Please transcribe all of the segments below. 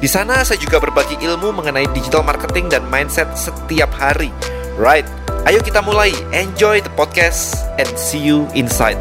Di sana saya juga berbagi ilmu mengenai digital marketing dan mindset setiap hari. Right, ayo kita mulai. Enjoy the podcast and see you inside.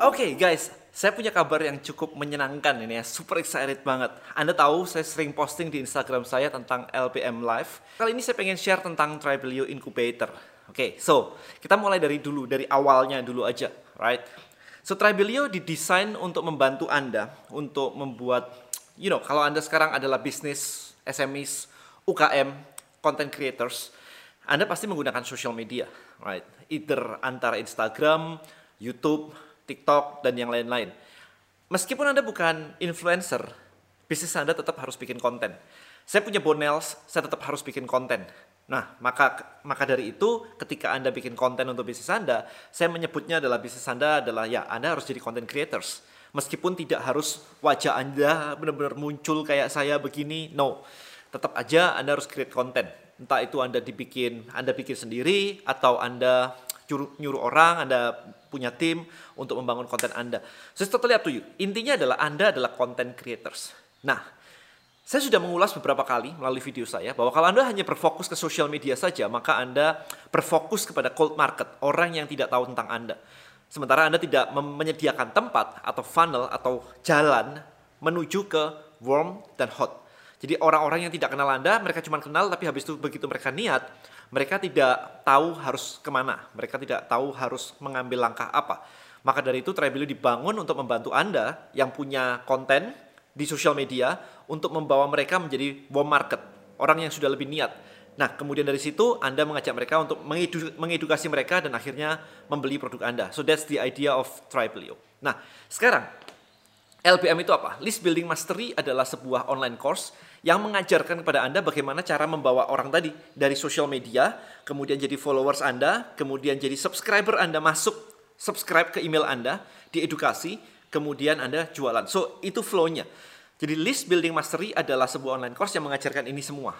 Oke okay, guys, saya punya kabar yang cukup menyenangkan ini ya, super excited banget. Anda tahu saya sering posting di Instagram saya tentang LPM Live. Kali ini saya pengen share tentang Tribelio Incubator. Oke, okay, so kita mulai dari dulu, dari awalnya dulu aja, right? So Tribelio didesain untuk membantu Anda untuk membuat, you know, kalau Anda sekarang adalah bisnis, SMEs, UKM, content creators, Anda pasti menggunakan social media, right? Either antara Instagram, YouTube, TikTok, dan yang lain-lain. Meskipun Anda bukan influencer, bisnis Anda tetap harus bikin konten. Saya punya Bonels, saya tetap harus bikin konten. Nah, maka maka dari itu ketika Anda bikin konten untuk bisnis Anda, saya menyebutnya adalah bisnis Anda adalah ya Anda harus jadi content creators. Meskipun tidak harus wajah Anda benar-benar muncul kayak saya begini, no. Tetap aja Anda harus create konten. Entah itu Anda dibikin, Anda bikin sendiri atau Anda nyuruh, nyuruh orang, Anda punya tim untuk membangun konten Anda. So, it's totally up to you. Intinya adalah Anda adalah content creators. Nah, saya sudah mengulas beberapa kali melalui video saya bahwa kalau Anda hanya berfokus ke sosial media saja, maka Anda berfokus kepada cold market, orang yang tidak tahu tentang Anda. Sementara Anda tidak menyediakan tempat atau funnel atau jalan menuju ke warm dan hot. Jadi orang-orang yang tidak kenal Anda, mereka cuma kenal tapi habis itu begitu mereka niat, mereka tidak tahu harus ke mana, mereka tidak tahu harus mengambil langkah apa. Maka dari itu Tribelio dibangun untuk membantu Anda yang punya konten, di sosial media untuk membawa mereka menjadi warm market, orang yang sudah lebih niat. Nah, kemudian dari situ Anda mengajak mereka untuk mengedu mengedukasi mereka dan akhirnya membeli produk Anda. So that's the idea of Tribelio. Nah, sekarang LBM itu apa? List Building Mastery adalah sebuah online course yang mengajarkan kepada Anda bagaimana cara membawa orang tadi dari sosial media, kemudian jadi followers Anda, kemudian jadi subscriber Anda masuk subscribe ke email Anda, diedukasi, kemudian Anda jualan. So, itu flow-nya. Jadi list building mastery adalah sebuah online course yang mengajarkan ini semua.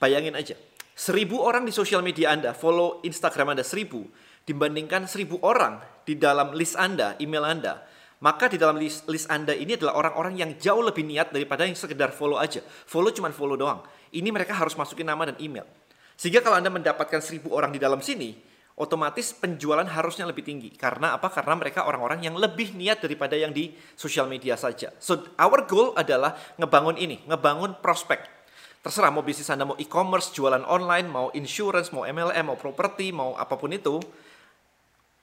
Bayangin aja, seribu orang di sosial media Anda, follow Instagram Anda seribu, dibandingkan seribu orang di dalam list Anda, email Anda. Maka di dalam list, list Anda ini adalah orang-orang yang jauh lebih niat daripada yang sekedar follow aja. Follow cuma follow doang. Ini mereka harus masukin nama dan email. Sehingga kalau Anda mendapatkan seribu orang di dalam sini, otomatis penjualan harusnya lebih tinggi. Karena apa? Karena mereka orang-orang yang lebih niat daripada yang di sosial media saja. So, our goal adalah ngebangun ini, ngebangun prospek. Terserah mau bisnis Anda mau e-commerce, jualan online, mau insurance, mau MLM, mau properti, mau apa pun itu,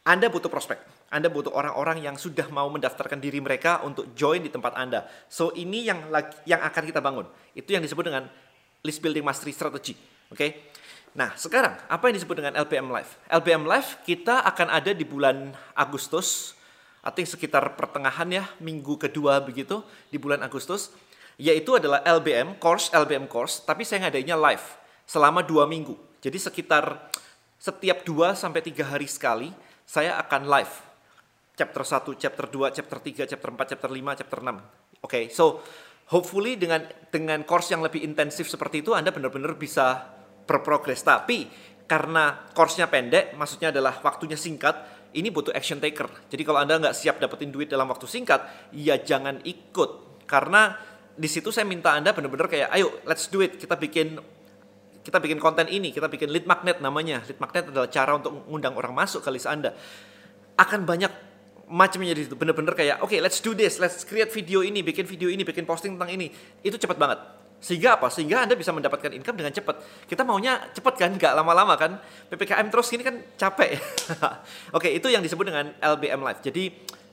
Anda butuh prospek. Anda butuh orang-orang yang sudah mau mendaftarkan diri mereka untuk join di tempat Anda. So, ini yang yang akan kita bangun. Itu yang disebut dengan list building mastery strategy. Oke. Okay? Nah, sekarang apa yang disebut dengan LPM Live? LPM Live kita akan ada di bulan Agustus, I think sekitar pertengahan ya, minggu kedua begitu di bulan Agustus, yaitu adalah LBM course, LBM course, tapi saya ngadainnya live selama dua minggu. Jadi sekitar setiap dua sampai tiga hari sekali saya akan live. Chapter 1, chapter 2, chapter 3, chapter 4, chapter 5, chapter 6. Oke, okay, so hopefully dengan dengan course yang lebih intensif seperti itu Anda benar-benar bisa berprogres. Tapi karena course-nya pendek, maksudnya adalah waktunya singkat, ini butuh action taker. Jadi kalau Anda nggak siap dapetin duit dalam waktu singkat, ya jangan ikut. Karena di situ saya minta Anda benar-benar kayak, ayo let's do it. Kita bikin kita bikin konten ini, kita bikin lead magnet namanya. Lead magnet adalah cara untuk mengundang orang masuk ke list Anda. Akan banyak macamnya di situ. Bener-bener kayak, oke okay, let's do this, let's create video ini, bikin video ini, bikin posting tentang ini. Itu cepat banget sehingga apa? Sehingga Anda bisa mendapatkan income dengan cepat. Kita maunya cepat kan, nggak lama-lama kan. PPKM terus ini kan capek. Oke, itu yang disebut dengan LBM Live. Jadi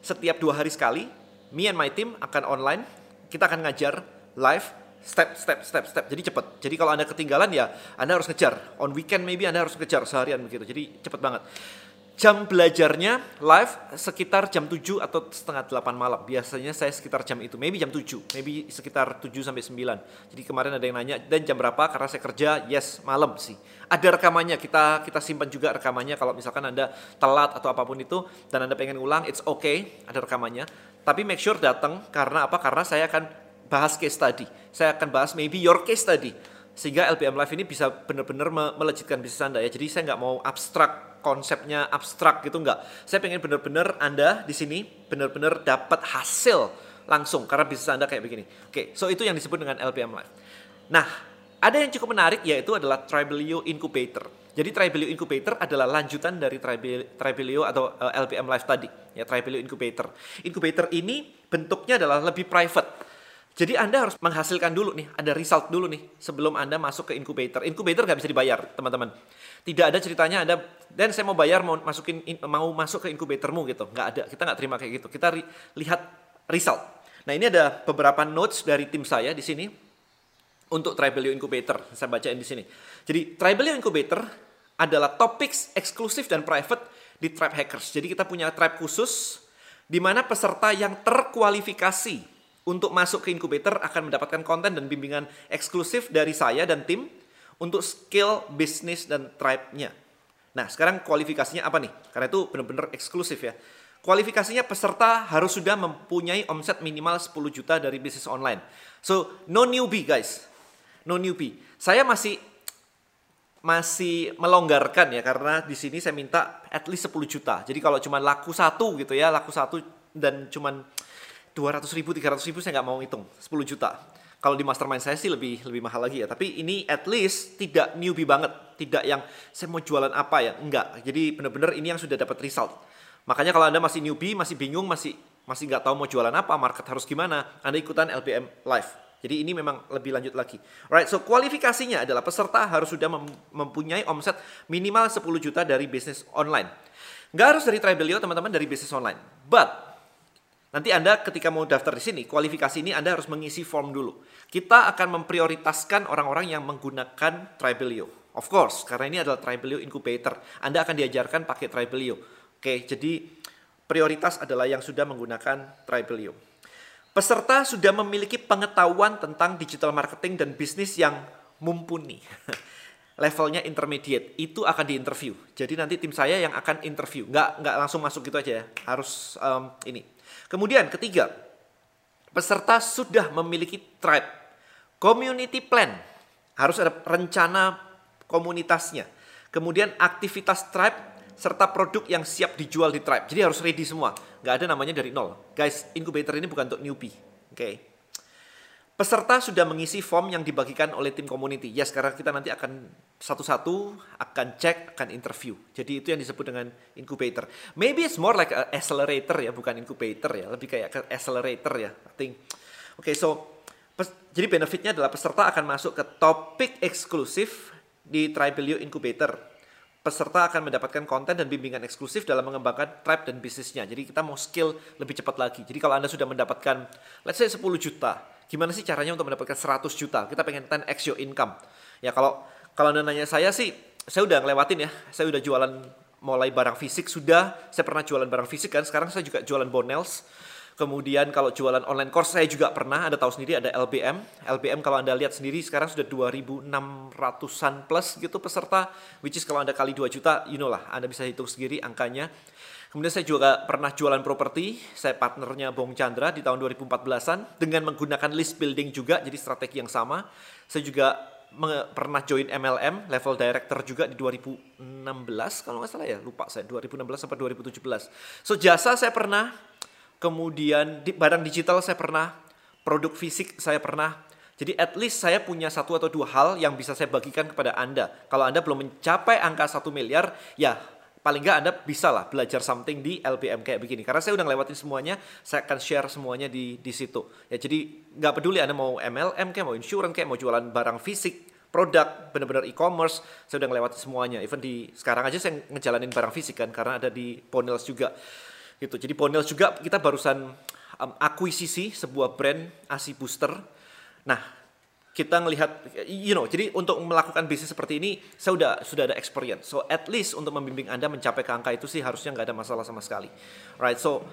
setiap dua hari sekali, me and my team akan online. Kita akan ngajar live step step step step jadi cepat jadi kalau anda ketinggalan ya anda harus ngejar on weekend maybe anda harus ngejar seharian begitu jadi cepat banget Jam belajarnya live sekitar jam 7 atau setengah 8 malam. Biasanya saya sekitar jam itu, maybe jam 7, maybe sekitar 7 sampai 9. Jadi kemarin ada yang nanya, dan jam berapa? Karena saya kerja, yes, malam sih. Ada rekamannya, kita kita simpan juga rekamannya kalau misalkan Anda telat atau apa pun itu dan Anda pengen ulang, it's okay, ada rekamannya. Tapi make sure datang karena apa? Karena saya akan bahas case study. Saya akan bahas maybe your case study sehingga LPM Live ini bisa benar-benar melejitkan bisnis Anda ya. Jadi saya nggak mau abstrak konsepnya abstrak gitu nggak. Saya pengen benar-benar Anda di sini benar-benar dapat hasil langsung karena bisnis Anda kayak begini. Oke, so itu yang disebut dengan LPM Live. Nah, ada yang cukup menarik yaitu adalah Tribelio Incubator. Jadi Tribelio Incubator adalah lanjutan dari Tribelio atau eh, LPM Live tadi, ya Tribelio Incubator. Incubator ini bentuknya adalah lebih private jadi Anda harus menghasilkan dulu nih, ada result dulu nih sebelum Anda masuk ke incubator. Incubator nggak bisa dibayar, teman-teman. Tidak ada ceritanya Anda dan saya mau bayar mau masukin mau masuk ke incubatormu gitu. Nggak ada, kita nggak terima kayak gitu. Kita ri, lihat result. Nah ini ada beberapa notes dari tim saya di sini untuk Tribelio Incubator. Saya bacain di sini. Jadi Tribelio Incubator adalah topics eksklusif dan private di Tribe Hackers. Jadi kita punya tribe khusus di mana peserta yang terkualifikasi untuk masuk ke incubator akan mendapatkan konten dan bimbingan eksklusif dari saya dan tim untuk skill bisnis dan tribe-nya. Nah, sekarang kualifikasinya apa nih? Karena itu benar-benar eksklusif ya. Kualifikasinya peserta harus sudah mempunyai omset minimal 10 juta dari bisnis online. So, no newbie guys. No newbie. Saya masih masih melonggarkan ya karena di sini saya minta at least 10 juta. Jadi kalau cuma laku satu gitu ya, laku satu dan cuman 200 ribu, 300 ribu saya nggak mau hitung, 10 juta. Kalau di mastermind saya sih lebih lebih mahal lagi ya. Tapi ini at least tidak newbie banget, tidak yang saya mau jualan apa ya, enggak. Jadi benar-benar ini yang sudah dapat result. Makanya kalau anda masih newbie, masih bingung, masih masih nggak tahu mau jualan apa, market harus gimana, anda ikutan LPM live. Jadi ini memang lebih lanjut lagi. Alright, so kualifikasinya adalah peserta harus sudah mempunyai omset minimal 10 juta dari bisnis online. Nggak harus dari Tribelio teman-teman, dari bisnis online. But Nanti Anda ketika mau daftar di sini, kualifikasi ini Anda harus mengisi form dulu. Kita akan memprioritaskan orang-orang yang menggunakan Tribelio. Of course, karena ini adalah Tribelio Incubator. Anda akan diajarkan pakai Tribelio. Oke, jadi prioritas adalah yang sudah menggunakan Tribelio. Peserta sudah memiliki pengetahuan tentang digital marketing dan bisnis yang mumpuni. Levelnya intermediate, itu akan diinterview. Jadi nanti tim saya yang akan interview. Nggak, nggak langsung masuk gitu aja ya. Harus um, ini Kemudian ketiga, peserta sudah memiliki tribe, community plan, harus ada rencana komunitasnya. Kemudian aktivitas tribe serta produk yang siap dijual di tribe. Jadi harus ready semua. Nggak ada namanya dari nol. Guys, incubator ini bukan untuk newbie. Oke. Okay. Peserta sudah mengisi form yang dibagikan oleh tim community. Ya, sekarang kita nanti akan satu-satu akan cek, akan interview. Jadi itu yang disebut dengan incubator. Maybe it's more like a accelerator ya, bukan incubator ya, lebih kayak accelerator ya. I think. Oke, okay, so jadi benefitnya adalah peserta akan masuk ke topik eksklusif di Tribelio Incubator. Peserta akan mendapatkan konten dan bimbingan eksklusif dalam mengembangkan tribe dan bisnisnya. Jadi kita mau skill lebih cepat lagi. Jadi kalau Anda sudah mendapatkan, let's say 10 juta, Gimana sih caranya untuk mendapatkan 100 juta? Kita pengen 10x your income. Ya kalau kalau anda nanya saya sih, saya udah ngelewatin ya. Saya udah jualan mulai barang fisik sudah. Saya pernah jualan barang fisik kan. Sekarang saya juga jualan bonels. Kemudian kalau jualan online course saya juga pernah, ada tahu sendiri ada LBM. LBM kalau Anda lihat sendiri sekarang sudah 2600-an plus gitu peserta, which is kalau Anda kali 2 juta, you know lah, Anda bisa hitung sendiri angkanya. Kemudian saya juga pernah jualan properti, saya partnernya Bong Chandra di tahun 2014-an dengan menggunakan list building juga, jadi strategi yang sama. Saya juga pernah join MLM, level director juga di 2016 kalau nggak salah ya, lupa saya, 2016 sampai 2017. So jasa saya pernah, kemudian di, barang digital saya pernah, produk fisik saya pernah, jadi at least saya punya satu atau dua hal yang bisa saya bagikan kepada Anda. Kalau Anda belum mencapai angka satu miliar, ya paling nggak Anda bisa lah belajar something di LPM kayak begini. Karena saya udah ngelewatin semuanya, saya akan share semuanya di di situ. Ya jadi nggak peduli Anda mau MLM kayak mau insurance kayak mau jualan barang fisik, produk, benar-benar e-commerce, saya udah ngelewatin semuanya. Even di sekarang aja saya ngejalanin barang fisik kan karena ada di Ponels juga. Gitu. Jadi Ponels juga kita barusan um, akuisisi sebuah brand ASI Booster. Nah, kita ngelihat you know jadi untuk melakukan bisnis seperti ini saya udah sudah ada experience. So at least untuk membimbing anda mencapai ke angka itu sih harusnya nggak ada masalah sama sekali. Right so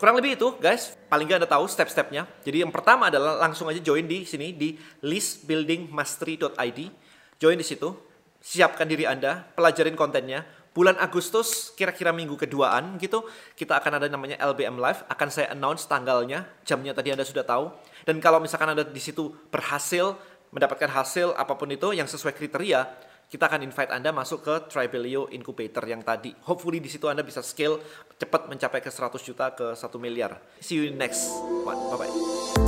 kurang lebih itu guys. Paling nggak anda tahu step-stepnya. Jadi yang pertama adalah langsung aja join di sini di listbuildingmastery.id join di situ siapkan diri anda pelajarin kontennya. Bulan Agustus kira-kira minggu keduaan gitu kita akan ada namanya LBM Live. Akan saya announce tanggalnya jamnya tadi anda sudah tahu dan kalau misalkan anda di situ berhasil mendapatkan hasil apa pun itu yang sesuai kriteria kita akan invite anda masuk ke Tribelio Incubator yang tadi. Hopefully di situ anda bisa scale cepat mencapai ke 100 juta ke 1 miliar. See you next one. Bye bye